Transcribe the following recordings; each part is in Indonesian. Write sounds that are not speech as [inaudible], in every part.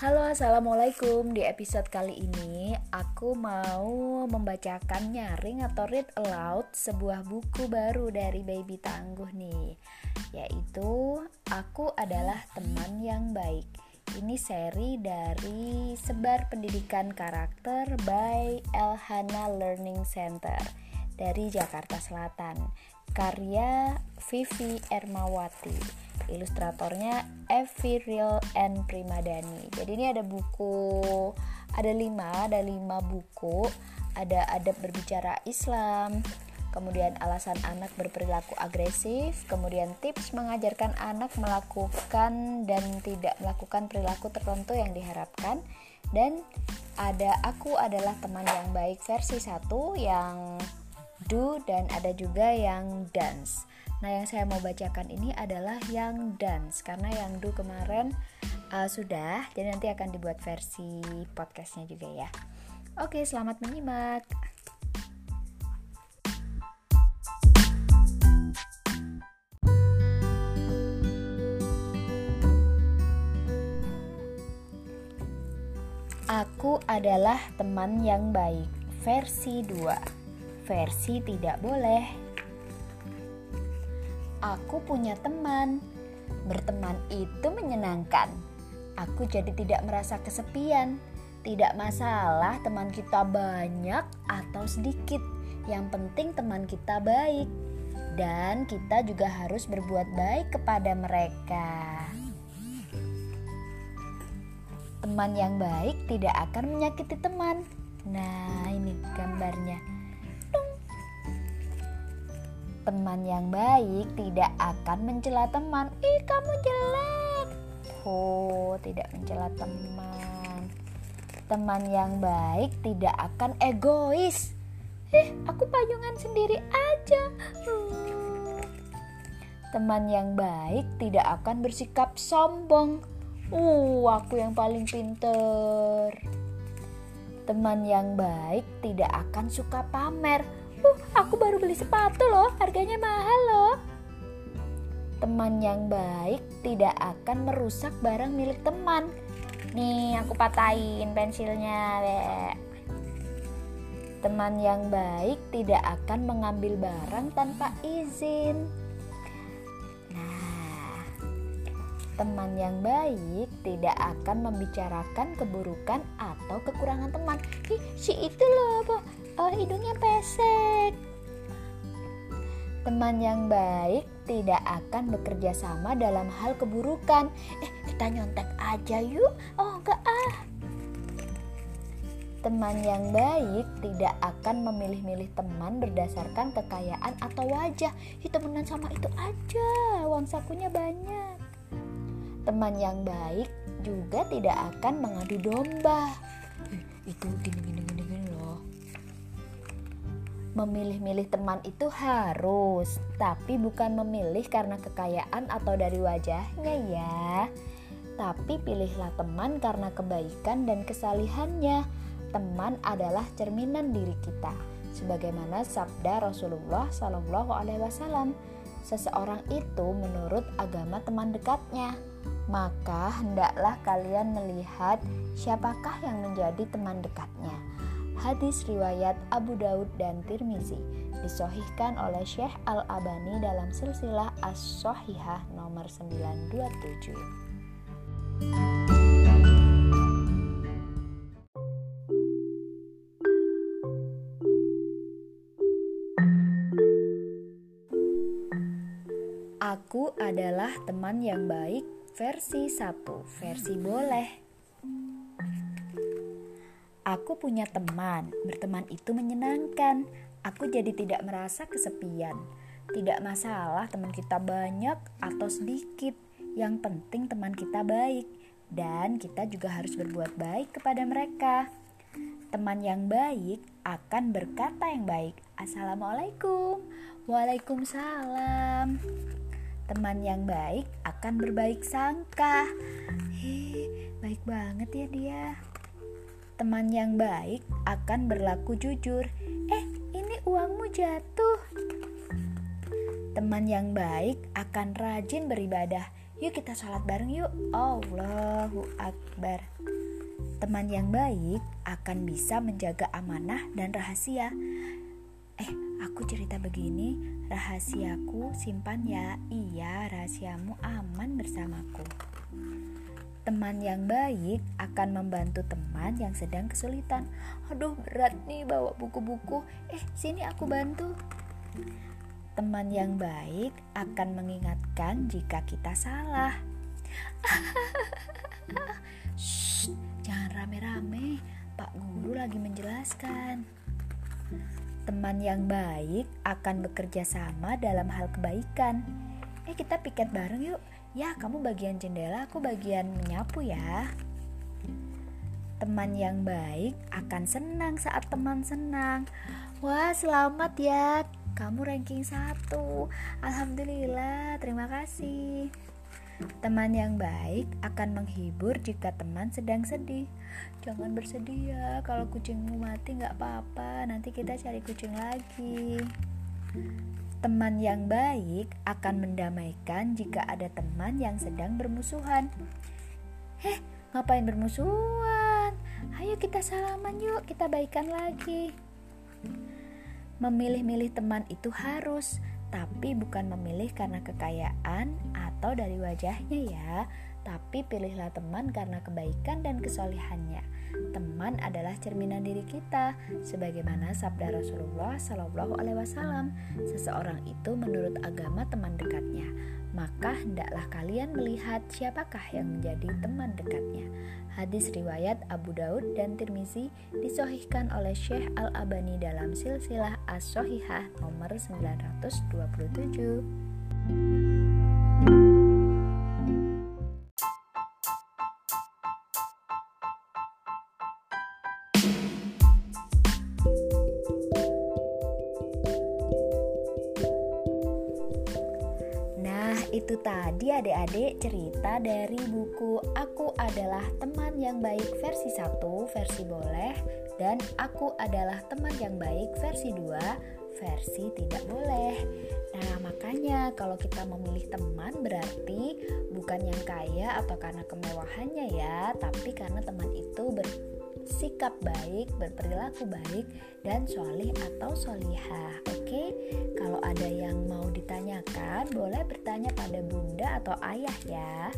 Halo, assalamualaikum. Di episode kali ini, aku mau membacakan nyaring atau read aloud sebuah buku baru dari Baby Tangguh nih, yaitu "Aku Adalah Teman Yang Baik". Ini seri dari Sebar Pendidikan Karakter by Elhana Learning Center dari Jakarta Selatan, karya Vivi Ermawati. Ilustratornya Evi Real and Primadani. Jadi ini ada buku ada lima ada lima buku. Ada adab berbicara Islam kemudian alasan anak berperilaku agresif, kemudian tips mengajarkan anak melakukan dan tidak melakukan perilaku tertentu yang diharapkan, dan ada aku adalah teman yang baik versi satu yang do dan ada juga yang dance. Nah, yang saya mau bacakan ini adalah yang dance karena yang do kemarin uh, sudah, jadi nanti akan dibuat versi podcastnya juga ya. Oke, selamat menyimak. Aku adalah teman yang baik. Versi 2. Versi tidak boleh Aku punya teman. Berteman itu menyenangkan. Aku jadi tidak merasa kesepian. Tidak masalah teman kita banyak atau sedikit. Yang penting teman kita baik. Dan kita juga harus berbuat baik kepada mereka. Teman yang baik tidak akan menyakiti teman. Nah, ini gambarnya. Teman yang baik tidak akan mencela teman. Ih, kamu jelek. Oh, tidak mencela teman. Teman yang baik tidak akan egois. Eh, aku payungan sendiri aja. Hmm. Teman yang baik tidak akan bersikap sombong. Uh, aku yang paling pinter. Teman yang baik tidak akan suka pamer. Uh, aku baru beli sepatu loh, harganya mahal loh. Teman yang baik tidak akan merusak barang milik teman. Nih, aku patahin pensilnya, deh. Teman yang baik tidak akan mengambil barang tanpa izin. Nah, teman yang baik tidak akan membicarakan keburukan atau kekurangan teman. Ih, si itu loh, oh hidungnya pesek. Teman yang baik tidak akan bekerja sama dalam hal keburukan. Eh, kita nyontek aja yuk. Oh, enggak ah. Teman yang baik tidak akan memilih-milih teman berdasarkan kekayaan atau wajah. Kita temenan sama itu aja, uang sakunya banyak. Teman yang baik juga tidak akan mengadu domba. Eh, itu gini-gini Memilih-milih teman itu harus, tapi bukan memilih karena kekayaan atau dari wajahnya ya. Tapi pilihlah teman karena kebaikan dan kesalihannya. Teman adalah cerminan diri kita. Sebagaimana sabda Rasulullah Shallallahu alaihi wasallam, seseorang itu menurut agama teman dekatnya. Maka hendaklah kalian melihat siapakah yang menjadi teman dekatnya Hadis riwayat Abu Daud dan Tirmizi disohihkan oleh Syekh Al-Abani dalam silsilah As-Sohihah nomor 927. Aku adalah teman yang baik versi 1, versi boleh. Aku punya teman, berteman itu menyenangkan. Aku jadi tidak merasa kesepian. Tidak masalah teman kita banyak atau sedikit. Yang penting teman kita baik dan kita juga harus berbuat baik kepada mereka. Teman yang baik akan berkata yang baik. Assalamualaikum. Waalaikumsalam. Teman yang baik akan berbaik sangka. Hei, baik banget ya dia. Teman yang baik akan berlaku jujur. Eh, ini uangmu jatuh. Teman yang baik akan rajin beribadah. Yuk kita sholat bareng yuk Allahu Akbar Teman yang baik akan bisa menjaga amanah dan rahasia Eh, aku cerita begini Rahasiaku simpan ya Iya, rahasiamu aman bersamaku Teman yang baik akan membantu teman yang sedang kesulitan. Aduh, berat nih bawa buku-buku. Eh, sini aku bantu. Teman yang baik akan mengingatkan jika kita salah. [laughs] Shh, jangan rame-rame. Pak Guru lagi menjelaskan. Teman yang baik akan bekerja sama dalam hal kebaikan. Eh, kita piket bareng yuk Ya, kamu bagian jendela, aku bagian menyapu ya. Teman yang baik akan senang saat teman senang. Wah, selamat ya. Kamu ranking satu. Alhamdulillah, terima kasih. Teman yang baik akan menghibur jika teman sedang sedih. Jangan bersedih ya, kalau kucingmu mati nggak apa-apa. Nanti kita cari kucing lagi. Teman yang baik akan mendamaikan jika ada teman yang sedang bermusuhan. Heh, ngapain bermusuhan? Ayo kita salaman yuk, kita baikan lagi. Memilih-milih teman itu harus, tapi bukan memilih karena kekayaan atau dari wajahnya ya, tapi pilihlah teman karena kebaikan dan kesolehannya. Teman adalah cerminan diri kita, sebagaimana sabda Rasulullah Shallallahu Alaihi Wasallam. Seseorang itu menurut agama teman dekatnya, maka hendaklah kalian melihat siapakah yang menjadi teman dekatnya. Hadis riwayat Abu Daud dan Tirmizi disohihkan oleh Syekh Al Abani dalam silsilah As-Sohihah nomor 927. Adik-adik cerita dari buku Aku adalah teman yang baik versi 1 versi boleh dan Aku adalah teman yang baik versi 2 versi tidak boleh. Nah, makanya kalau kita memilih teman berarti bukan yang kaya atau karena kemewahannya ya, tapi karena teman itu bersikap baik, berperilaku baik dan solih atau solihah. Oke, kalau ada yang mau ditanyakan, boleh bertanya pada bunda atau ayah ya.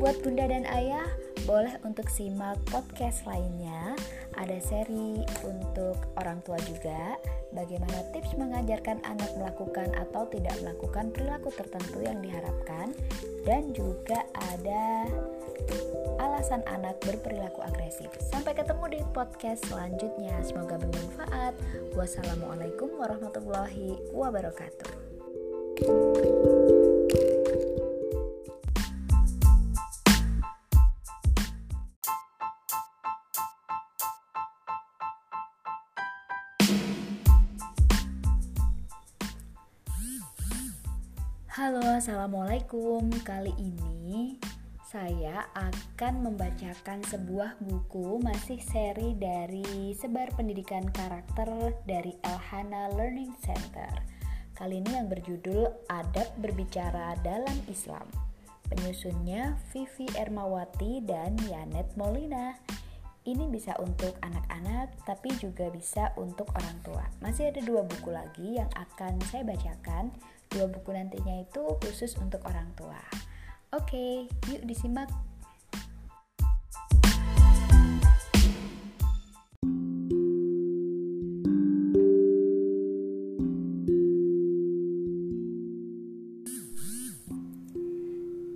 Buat bunda dan ayah, boleh untuk simak podcast lainnya. Ada seri untuk orang tua juga, bagaimana tips mengajarkan anak melakukan atau tidak melakukan perilaku tertentu yang diharapkan, dan juga ada alasan anak berperilaku agresif. Sampai ketemu di podcast selanjutnya. Semoga bermanfaat. Wassalamualaikum warahmatullahi wabarakatuh. Halo, assalamualaikum. Kali ini saya akan membacakan sebuah buku masih seri dari Sebar Pendidikan Karakter dari Elhana Learning Center. Kali ini yang berjudul Adab Berbicara dalam Islam. Penyusunnya Vivi Ermawati dan Yanet Molina. Ini bisa untuk anak-anak, tapi juga bisa untuk orang tua. Masih ada dua buku lagi yang akan saya bacakan. Dua buku nantinya itu khusus untuk orang tua. Oke, yuk disimak.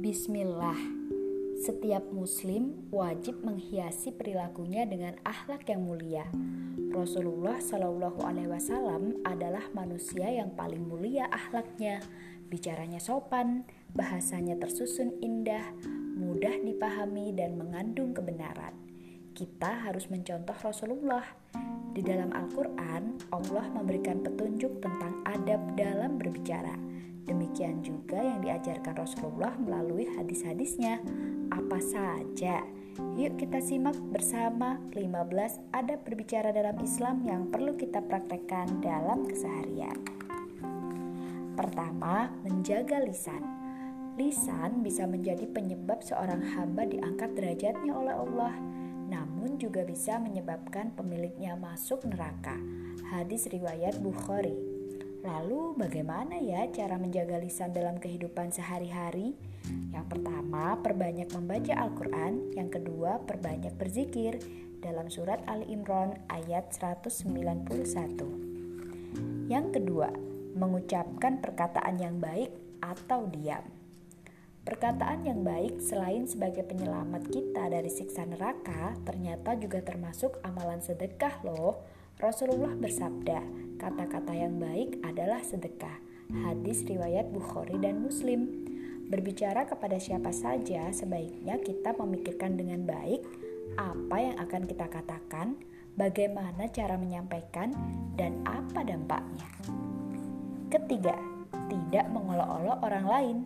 Bismillah. Setiap muslim wajib menghiasi perilakunya dengan akhlak yang mulia. Rasulullah Shallallahu alaihi wasallam adalah manusia yang paling mulia akhlaknya. Bicaranya sopan, bahasanya tersusun indah, mudah dipahami dan mengandung kebenaran. Kita harus mencontoh Rasulullah. Di dalam Al-Qur'an, Allah memberikan petunjuk tentang adab dalam berbicara. Demikian juga yang diajarkan Rasulullah melalui hadis-hadisnya. Apa saja? Yuk kita simak bersama 15 adab berbicara dalam Islam yang perlu kita praktekkan dalam keseharian. Pertama, menjaga lisan. Lisan bisa menjadi penyebab seorang hamba diangkat derajatnya oleh Allah, namun juga bisa menyebabkan pemiliknya masuk neraka. Hadis riwayat Bukhari. Lalu, bagaimana ya cara menjaga lisan dalam kehidupan sehari-hari? Yang pertama, perbanyak membaca Al-Quran. Yang kedua, perbanyak berzikir. Dalam surat Ali Imran ayat 191. Yang kedua, mengucapkan perkataan yang baik atau diam. Perkataan yang baik selain sebagai penyelamat kita dari siksa neraka, ternyata juga termasuk amalan sedekah loh. Rasulullah bersabda, kata-kata yang baik adalah sedekah. Hadis riwayat Bukhari dan Muslim. Berbicara kepada siapa saja, sebaiknya kita memikirkan dengan baik apa yang akan kita katakan, bagaimana cara menyampaikan, dan apa dampaknya. Ketiga, tidak mengolok-olok orang lain.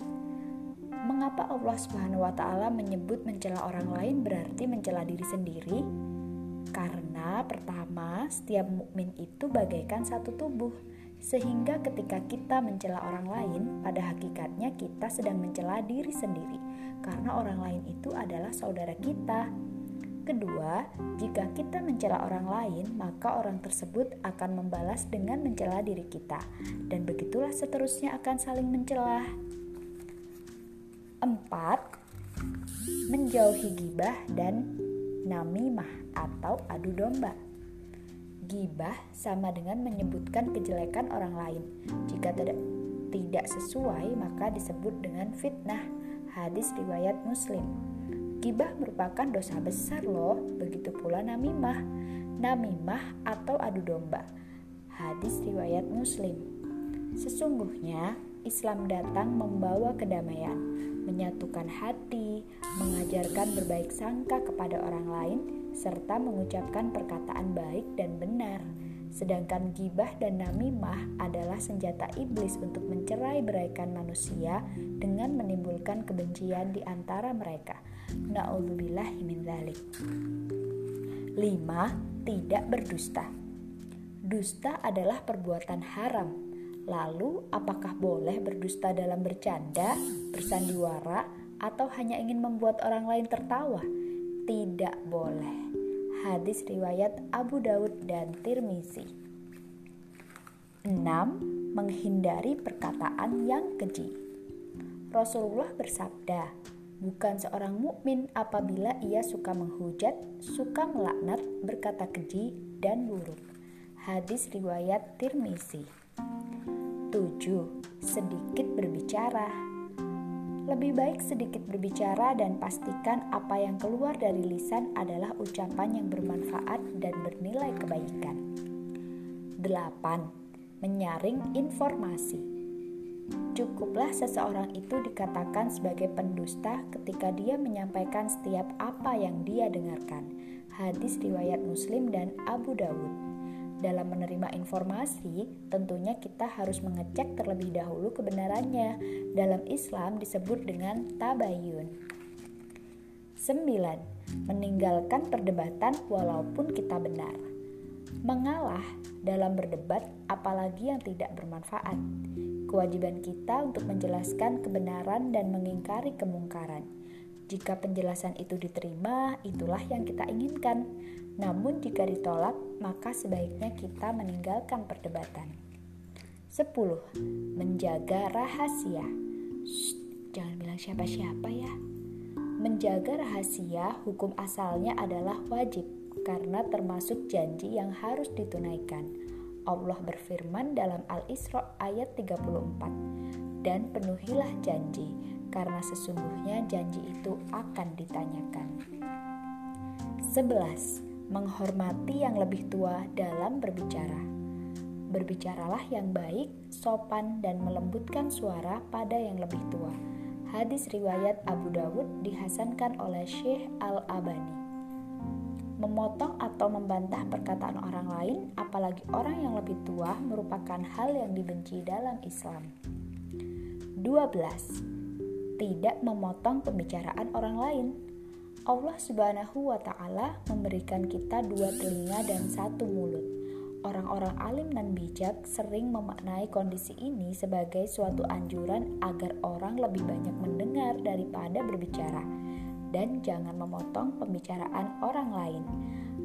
Mengapa Allah Subhanahu wa taala menyebut mencela orang lain berarti mencela diri sendiri? Karena pertama, setiap mukmin itu bagaikan satu tubuh. Sehingga ketika kita mencela orang lain, pada hakikatnya kita sedang mencela diri sendiri. Karena orang lain itu adalah saudara kita. Kedua, jika kita mencela orang lain, maka orang tersebut akan membalas dengan mencela diri kita, dan begitulah seterusnya akan saling mencela. 4. Menjauhi gibah dan namimah atau adu domba. Gibah sama dengan menyebutkan kejelekan orang lain. Jika tidak tidak sesuai maka disebut dengan fitnah. Hadis riwayat Muslim. Gibah merupakan dosa besar loh, begitu pula namimah. Namimah atau adu domba. Hadis riwayat Muslim. Sesungguhnya Islam datang membawa kedamaian, menyatukan hati, mengajarkan berbaik sangka kepada orang lain, serta mengucapkan perkataan baik dan benar. Sedangkan gibah dan namimah adalah senjata iblis untuk mencerai beraikan manusia dengan menimbulkan kebencian di antara mereka. Na'udzubillah min dzalik. 5. Tidak berdusta. Dusta adalah perbuatan haram Lalu, apakah boleh berdusta dalam bercanda, bersandiwara, atau hanya ingin membuat orang lain tertawa? Tidak boleh. Hadis riwayat Abu Daud dan Tirmizi. 6. Menghindari perkataan yang keji. Rasulullah bersabda, bukan seorang mukmin apabila ia suka menghujat, suka melaknat, berkata keji dan buruk. Hadis riwayat Tirmizi. 7. Sedikit berbicara. Lebih baik sedikit berbicara dan pastikan apa yang keluar dari lisan adalah ucapan yang bermanfaat dan bernilai kebaikan. 8. Menyaring informasi. Cukuplah seseorang itu dikatakan sebagai pendusta ketika dia menyampaikan setiap apa yang dia dengarkan. Hadis riwayat Muslim dan Abu Dawud. Dalam menerima informasi, tentunya kita harus mengecek terlebih dahulu kebenarannya. Dalam Islam disebut dengan tabayun. 9. Meninggalkan perdebatan walaupun kita benar. Mengalah dalam berdebat apalagi yang tidak bermanfaat. Kewajiban kita untuk menjelaskan kebenaran dan mengingkari kemungkaran. Jika penjelasan itu diterima, itulah yang kita inginkan. Namun jika ditolak, maka sebaiknya kita meninggalkan perdebatan. 10. Menjaga rahasia. Shh, jangan bilang siapa-siapa ya. Menjaga rahasia hukum asalnya adalah wajib karena termasuk janji yang harus ditunaikan. Allah berfirman dalam Al-Isra ayat 34. Dan penuhilah janji karena sesungguhnya janji itu akan ditanyakan. 11. Menghormati yang lebih tua dalam berbicara. Berbicaralah yang baik, sopan, dan melembutkan suara pada yang lebih tua. Hadis riwayat Abu Dawud dihasankan oleh Syekh Al-Abani. Memotong atau membantah perkataan orang lain, apalagi orang yang lebih tua, merupakan hal yang dibenci dalam Islam. 12 tidak memotong pembicaraan orang lain. Allah Subhanahu wa Ta'ala memberikan kita dua telinga dan satu mulut. orang-orang alim dan bijak sering memaknai kondisi ini sebagai suatu anjuran agar orang lebih banyak mendengar daripada berbicara dan jangan memotong pembicaraan orang lain.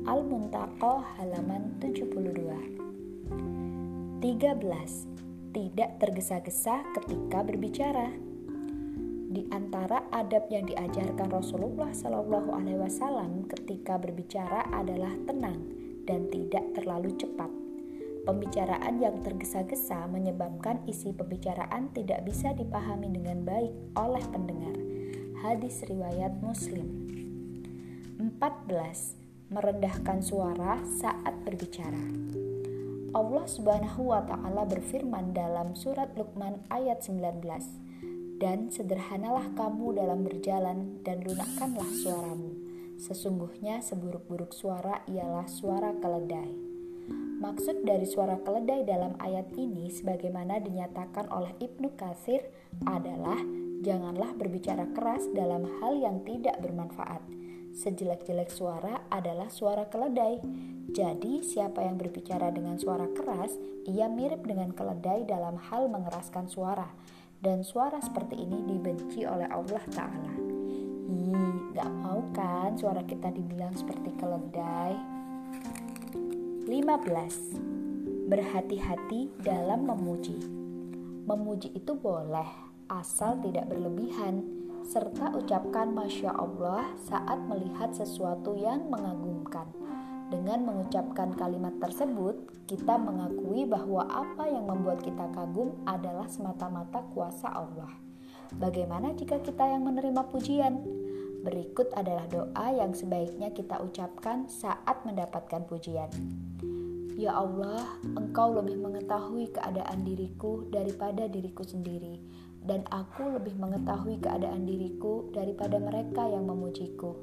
Al-Muntaqo halaman 72. 13. Tidak tergesa-gesa ketika berbicara. Di antara adab yang diajarkan Rasulullah Shallallahu alaihi wasallam ketika berbicara adalah tenang dan tidak terlalu cepat. Pembicaraan yang tergesa-gesa menyebabkan isi pembicaraan tidak bisa dipahami dengan baik oleh pendengar. Hadis riwayat Muslim. 14. Merendahkan suara saat berbicara. Allah Subhanahu wa taala berfirman dalam surat Luqman ayat 19. Dan sederhanalah kamu dalam berjalan dan lunakkanlah suaramu Sesungguhnya seburuk-buruk suara ialah suara keledai. Maksud dari suara keledai dalam ayat ini sebagaimana dinyatakan oleh Ibnu Katsir adalah janganlah berbicara keras dalam hal yang tidak bermanfaat. Sejelek-jelek suara adalah suara keledai. Jadi, siapa yang berbicara dengan suara keras, ia mirip dengan keledai dalam hal mengeraskan suara. Dan suara seperti ini dibenci oleh Allah Ta'ala. Ih, gak mau kan suara kita dibilang seperti keledai? 15. Berhati-hati dalam memuji. Memuji itu boleh, asal tidak berlebihan, serta ucapkan Masya Allah saat melihat sesuatu yang mengagumkan. Dengan mengucapkan kalimat tersebut, kita mengakui bahwa apa yang membuat kita kagum adalah semata-mata kuasa Allah. Bagaimana jika kita yang menerima pujian? Berikut adalah doa yang sebaiknya kita ucapkan saat mendapatkan pujian. Ya Allah, Engkau lebih mengetahui keadaan diriku daripada diriku sendiri, dan aku lebih mengetahui keadaan diriku daripada mereka yang memujiku.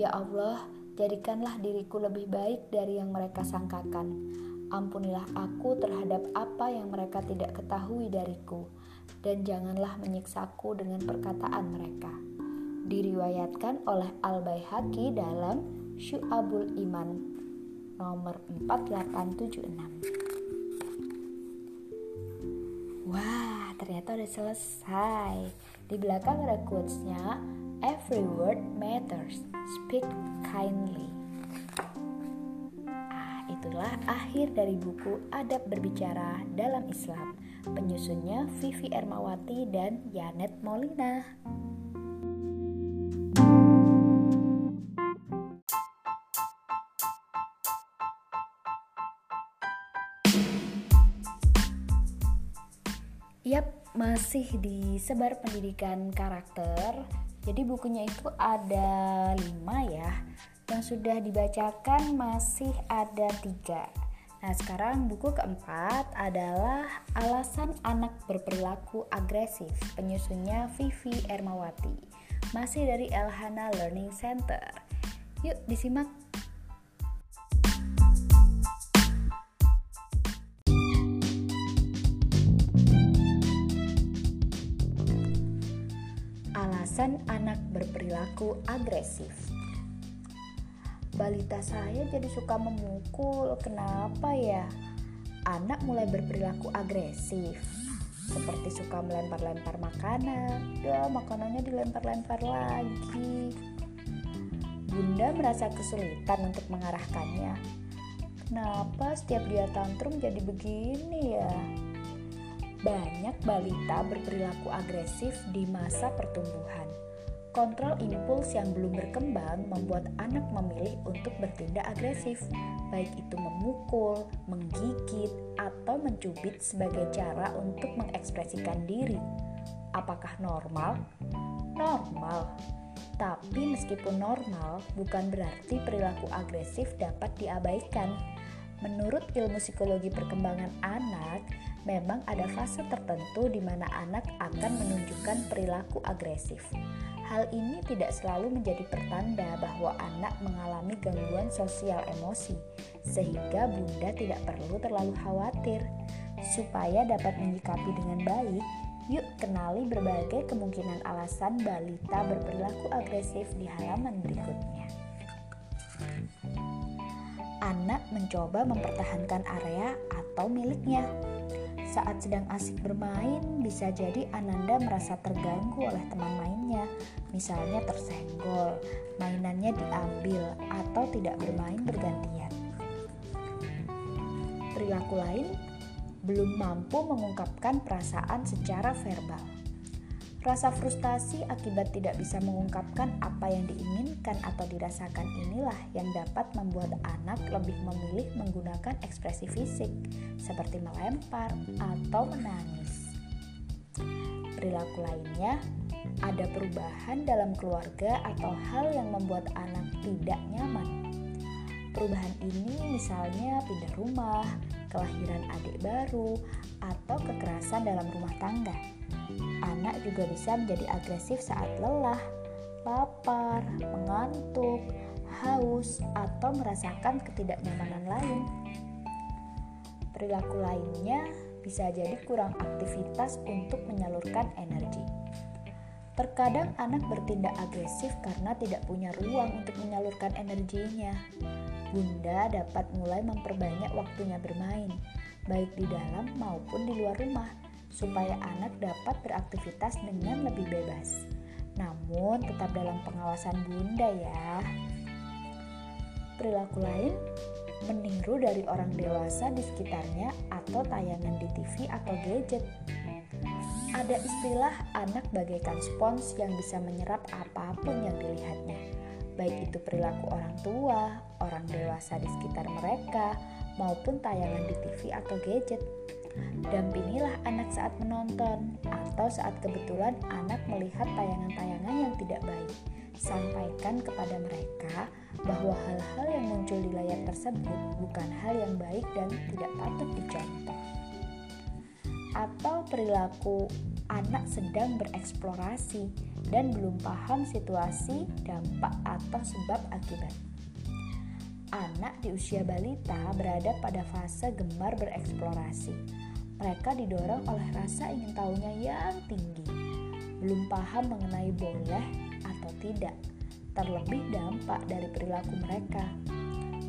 Ya Allah, jadikanlah diriku lebih baik dari yang mereka sangkakan. Ampunilah aku terhadap apa yang mereka tidak ketahui dariku dan janganlah menyiksaku dengan perkataan mereka. Diriwayatkan oleh Al-Baihaqi dalam Syu'abul Iman nomor 4826. Wah, ternyata udah selesai. Di belakang ada quotes-nya, Every word matters. Speak kindly. Ah, itulah akhir dari buku Adab Berbicara dalam Islam. Penyusunnya Vivi Ermawati dan Yanet Molina. Yap, masih di sebar pendidikan karakter. Jadi bukunya itu ada lima ya. Yang sudah dibacakan masih ada tiga. Nah, sekarang buku keempat adalah Alasan Anak Berperilaku Agresif. Penyusunnya Vivi Ermawati. Masih dari Elhana Learning Center. Yuk disimak. Alasan anak berperilaku agresif balita saya jadi suka memukul. Kenapa ya? Anak mulai berperilaku agresif. Seperti suka melempar-lempar makanan. Ya, makanannya dilempar-lempar lagi. Bunda merasa kesulitan untuk mengarahkannya. Kenapa setiap dia tantrum jadi begini ya? Banyak balita berperilaku agresif di masa pertumbuhan Kontrol impuls yang belum berkembang membuat anak memilih untuk bertindak agresif, baik itu memukul, menggigit, atau mencubit sebagai cara untuk mengekspresikan diri. Apakah normal? Normal. Tapi meskipun normal, bukan berarti perilaku agresif dapat diabaikan. Menurut ilmu psikologi perkembangan anak, memang ada fase tertentu di mana anak akan menunjukkan perilaku agresif. Hal ini tidak selalu menjadi pertanda bahwa anak mengalami gangguan sosial emosi, sehingga Bunda tidak perlu terlalu khawatir. Supaya dapat menyikapi dengan baik, yuk kenali berbagai kemungkinan alasan balita berperilaku agresif di halaman berikutnya. anak mencoba mempertahankan area atau miliknya. Saat sedang asik bermain, bisa jadi Ananda merasa terganggu oleh teman mainnya, misalnya tersenggol, mainannya diambil, atau tidak bermain bergantian. Perilaku lain belum mampu mengungkapkan perasaan secara verbal. Rasa frustasi akibat tidak bisa mengungkapkan apa yang diinginkan atau dirasakan inilah yang dapat membuat anak lebih memilih menggunakan ekspresi fisik, seperti melempar atau menangis. Perilaku lainnya ada perubahan dalam keluarga atau hal yang membuat anak tidak nyaman. Perubahan ini misalnya pindah rumah, kelahiran adik baru, atau kekerasan dalam rumah tangga. Anak juga bisa menjadi agresif saat lelah, lapar, mengantuk, haus, atau merasakan ketidaknyamanan lain. Perilaku lainnya bisa jadi kurang aktivitas untuk menyalurkan energi. Terkadang anak bertindak agresif karena tidak punya ruang untuk menyalurkan energinya. Bunda dapat mulai memperbanyak waktunya bermain, baik di dalam maupun di luar rumah supaya anak dapat beraktivitas dengan lebih bebas. Namun tetap dalam pengawasan bunda ya. Perilaku lain meniru dari orang dewasa di sekitarnya atau tayangan di TV atau gadget. Ada istilah anak bagaikan spons yang bisa menyerap apa pun yang dilihatnya, baik itu perilaku orang tua, orang dewasa di sekitar mereka, maupun tayangan di TV atau gadget. Dampingilah anak saat menonton atau saat kebetulan anak melihat tayangan-tayangan yang tidak baik. Sampaikan kepada mereka bahwa hal-hal yang muncul di layar tersebut bukan hal yang baik dan tidak patut dicontoh. Atau perilaku anak sedang bereksplorasi dan belum paham situasi, dampak, atau sebab akibat anak di usia balita berada pada fase gemar bereksplorasi. Mereka didorong oleh rasa ingin tahunya yang tinggi. Belum paham mengenai boleh atau tidak, terlebih dampak dari perilaku mereka.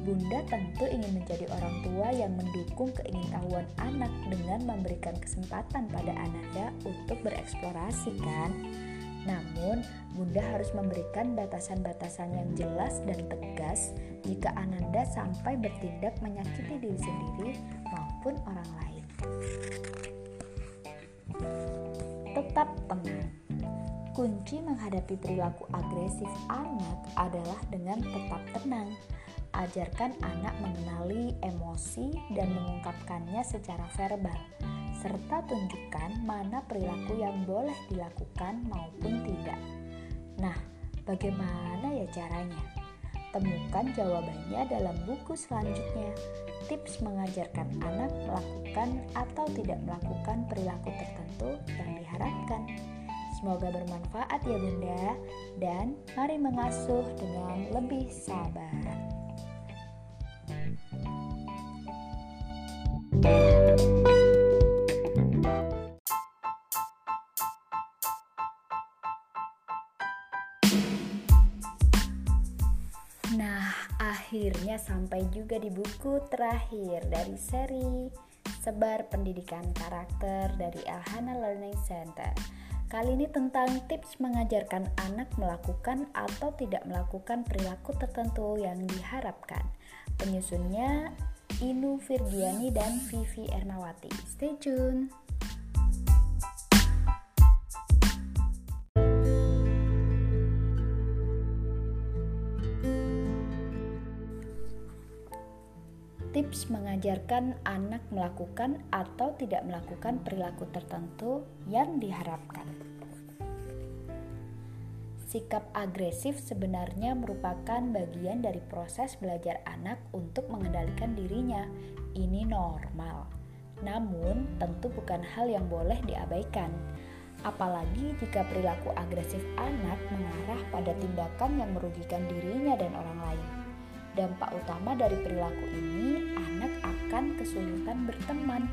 Bunda tentu ingin menjadi orang tua yang mendukung keingintahuan anak dengan memberikan kesempatan pada Ananda untuk bereksplorasi kan? Namun, Bunda harus memberikan batasan-batasan yang jelas dan tegas jika Ananda sampai bertindak menyakiti diri sendiri maupun orang lain. Tetap tenang. Kunci menghadapi perilaku agresif anak adalah dengan tetap tenang. Ajarkan anak mengenali emosi dan mengungkapkannya secara verbal serta tunjukkan mana perilaku yang boleh dilakukan maupun tidak. Nah, bagaimana ya caranya? Temukan jawabannya dalam buku selanjutnya. Tips mengajarkan anak melakukan atau tidak melakukan perilaku tertentu yang diharapkan. Semoga bermanfaat ya Bunda dan mari mengasuh dengan lebih sabar. Akhirnya sampai juga di buku terakhir dari seri Sebar Pendidikan Karakter dari Elhana Learning Center. Kali ini tentang tips mengajarkan anak melakukan atau tidak melakukan perilaku tertentu yang diharapkan. Penyusunnya Inu Virgiani dan Vivi Ernawati. Stay tune. Tips mengajarkan anak melakukan atau tidak melakukan perilaku tertentu yang diharapkan. Sikap agresif sebenarnya merupakan bagian dari proses belajar anak untuk mengendalikan dirinya. Ini normal, namun tentu bukan hal yang boleh diabaikan. Apalagi jika perilaku agresif anak mengarah pada tindakan yang merugikan dirinya dan orang lain. Dampak utama dari perilaku ini, anak akan kesulitan berteman.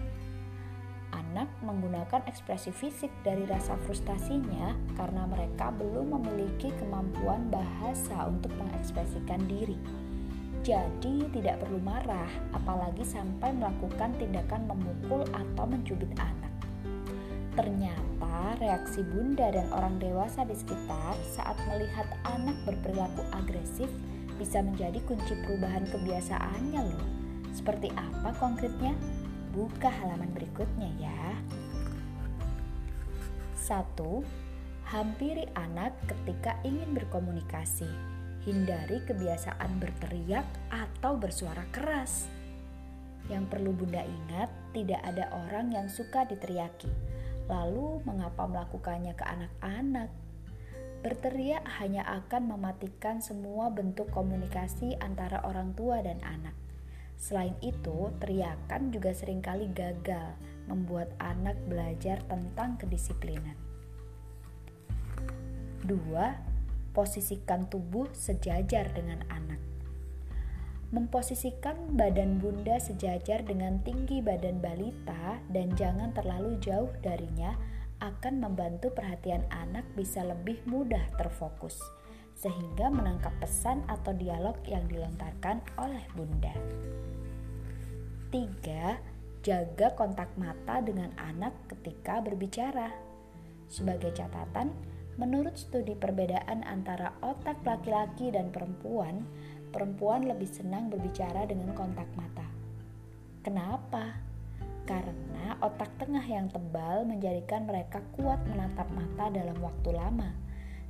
Anak menggunakan ekspresi fisik dari rasa frustasinya karena mereka belum memiliki kemampuan bahasa untuk mengekspresikan diri. Jadi tidak perlu marah, apalagi sampai melakukan tindakan memukul atau mencubit anak. Ternyata reaksi bunda dan orang dewasa di sekitar saat melihat anak berperilaku agresif bisa menjadi kunci perubahan kebiasaannya loh. Seperti apa konkretnya? Buka halaman berikutnya ya. 1. Hampiri anak ketika ingin berkomunikasi. Hindari kebiasaan berteriak atau bersuara keras. Yang perlu Bunda ingat, tidak ada orang yang suka diteriaki. Lalu, mengapa melakukannya ke anak-anak? Berteriak hanya akan mematikan semua bentuk komunikasi antara orang tua dan anak. Selain itu, teriakan juga sering kali gagal membuat anak belajar tentang kedisiplinan. 2 posisikan tubuh sejajar dengan anak. Memposisikan badan bunda sejajar dengan tinggi badan balita dan jangan terlalu jauh darinya akan membantu perhatian anak bisa lebih mudah terfokus sehingga menangkap pesan atau dialog yang dilontarkan oleh bunda. 3. Jaga kontak mata dengan anak ketika berbicara. Sebagai catatan, Menurut studi perbedaan antara otak laki-laki dan perempuan, perempuan lebih senang berbicara dengan kontak mata. Kenapa? Karena otak tengah yang tebal menjadikan mereka kuat menatap mata dalam waktu lama,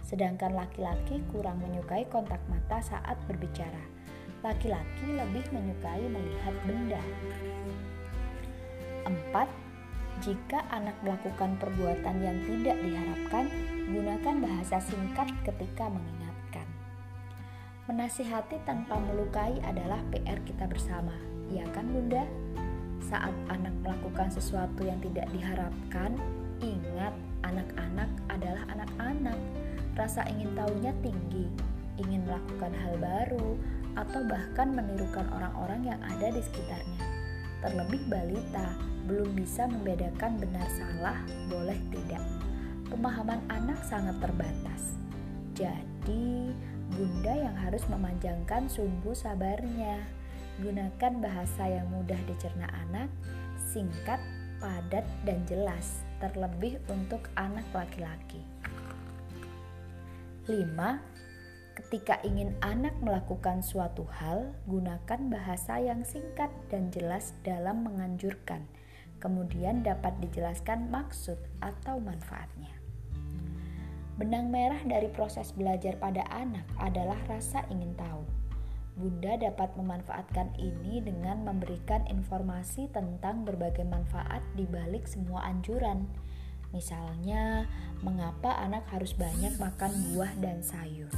sedangkan laki-laki kurang menyukai kontak mata saat berbicara. Laki-laki lebih menyukai melihat benda. 4 jika anak melakukan perbuatan yang tidak diharapkan, gunakan bahasa singkat ketika mengingatkan. Menasihati tanpa melukai adalah PR kita bersama, ya kan Bunda? Saat anak melakukan sesuatu yang tidak diharapkan, ingat Rasa ingin tahunya tinggi, ingin melakukan hal baru, atau bahkan menirukan orang-orang yang ada di sekitarnya. Terlebih balita, belum bisa membedakan benar salah, boleh tidak. Pemahaman anak sangat terbatas. Jadi, Bunda yang harus memanjangkan sumbu sabarnya. Gunakan bahasa yang mudah dicerna anak, singkat, padat, dan jelas, terlebih untuk anak laki-laki. 5. Ketika ingin anak melakukan suatu hal, gunakan bahasa yang singkat dan jelas dalam menganjurkan kemudian dapat dijelaskan maksud atau manfaatnya. Benang merah dari proses belajar pada anak adalah rasa ingin tahu. Bunda dapat memanfaatkan ini dengan memberikan informasi tentang berbagai manfaat di balik semua anjuran. Misalnya, mengapa anak harus banyak makan buah dan sayur.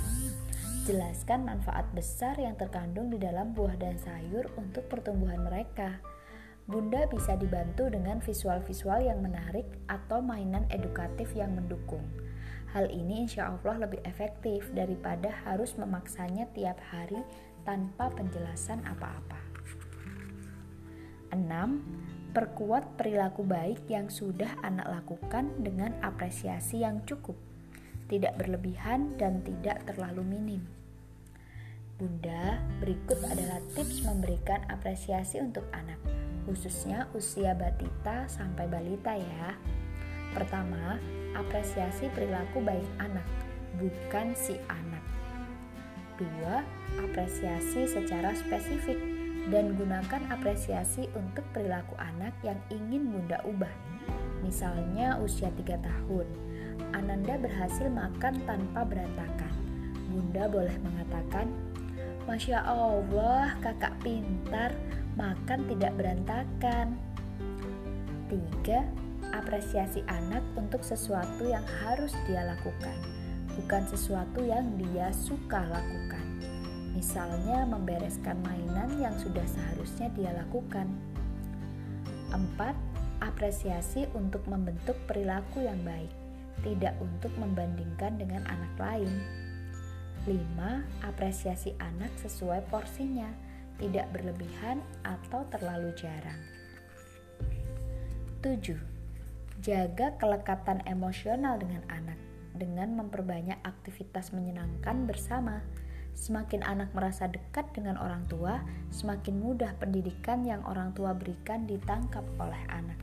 Jelaskan manfaat besar yang terkandung di dalam buah dan sayur untuk pertumbuhan mereka Bunda bisa dibantu dengan visual-visual yang menarik atau mainan edukatif yang mendukung. Hal ini insya Allah lebih efektif daripada harus memaksanya tiap hari tanpa penjelasan apa-apa. 6. Perkuat perilaku baik yang sudah anak lakukan dengan apresiasi yang cukup, tidak berlebihan dan tidak terlalu minim. Bunda, berikut adalah tips memberikan apresiasi untuk anak khususnya usia batita sampai balita ya. Pertama, apresiasi perilaku baik anak, bukan si anak. Dua, apresiasi secara spesifik dan gunakan apresiasi untuk perilaku anak yang ingin Bunda ubah. Misalnya usia 3 tahun, Ananda berhasil makan tanpa berantakan. Bunda boleh mengatakan, Masya Allah, kakak pintar, makan tidak berantakan. 3. Apresiasi anak untuk sesuatu yang harus dia lakukan, bukan sesuatu yang dia suka lakukan. Misalnya membereskan mainan yang sudah seharusnya dia lakukan. 4. Apresiasi untuk membentuk perilaku yang baik, tidak untuk membandingkan dengan anak lain. 5. Apresiasi anak sesuai porsinya tidak berlebihan atau terlalu jarang. 7. Jaga kelekatan emosional dengan anak dengan memperbanyak aktivitas menyenangkan bersama. Semakin anak merasa dekat dengan orang tua, semakin mudah pendidikan yang orang tua berikan ditangkap oleh anak.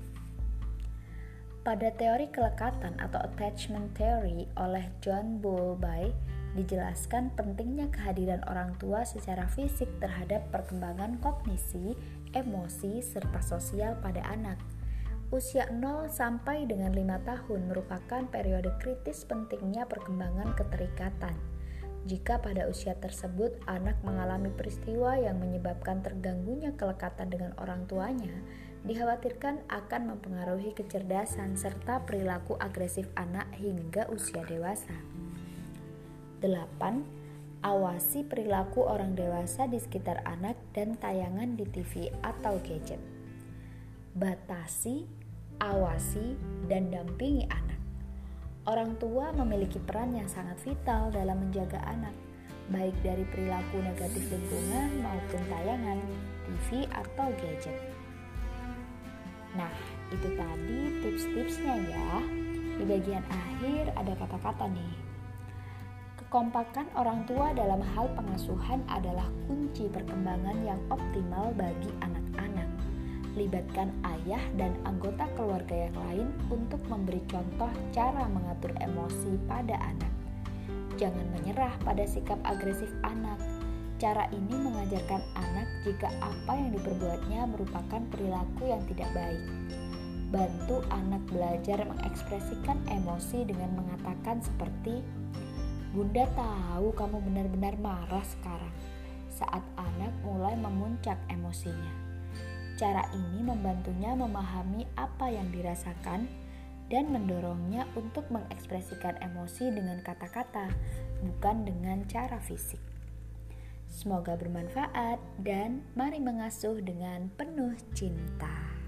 Pada teori kelekatan atau attachment theory oleh John Bowlby, dijelaskan pentingnya kehadiran orang tua secara fisik terhadap perkembangan kognisi, emosi, serta sosial pada anak. Usia 0 sampai dengan 5 tahun merupakan periode kritis pentingnya perkembangan keterikatan. Jika pada usia tersebut anak mengalami peristiwa yang menyebabkan terganggunya kelekatan dengan orang tuanya, dikhawatirkan akan mempengaruhi kecerdasan serta perilaku agresif anak hingga usia dewasa. 8. Awasi perilaku orang dewasa di sekitar anak dan tayangan di TV atau gadget. Batasi, awasi, dan dampingi anak. Orang tua memiliki peran yang sangat vital dalam menjaga anak, baik dari perilaku negatif lingkungan maupun tayangan, TV atau gadget. Nah, itu tadi tips-tipsnya ya. Di bagian akhir ada kata-kata nih. Kekompakan orang tua dalam hal pengasuhan adalah kunci perkembangan yang optimal bagi anak-anak. Libatkan ayah dan anggota keluarga yang lain untuk memberi contoh cara mengatur emosi pada anak. Jangan menyerah pada sikap agresif anak. Cara ini mengajarkan anak jika apa yang diperbuatnya merupakan perilaku yang tidak baik. Bantu anak belajar mengekspresikan emosi dengan mengatakan seperti Bunda tahu kamu benar-benar marah sekarang saat anak mulai memuncak emosinya. Cara ini membantunya memahami apa yang dirasakan dan mendorongnya untuk mengekspresikan emosi dengan kata-kata, bukan dengan cara fisik. Semoga bermanfaat dan mari mengasuh dengan penuh cinta.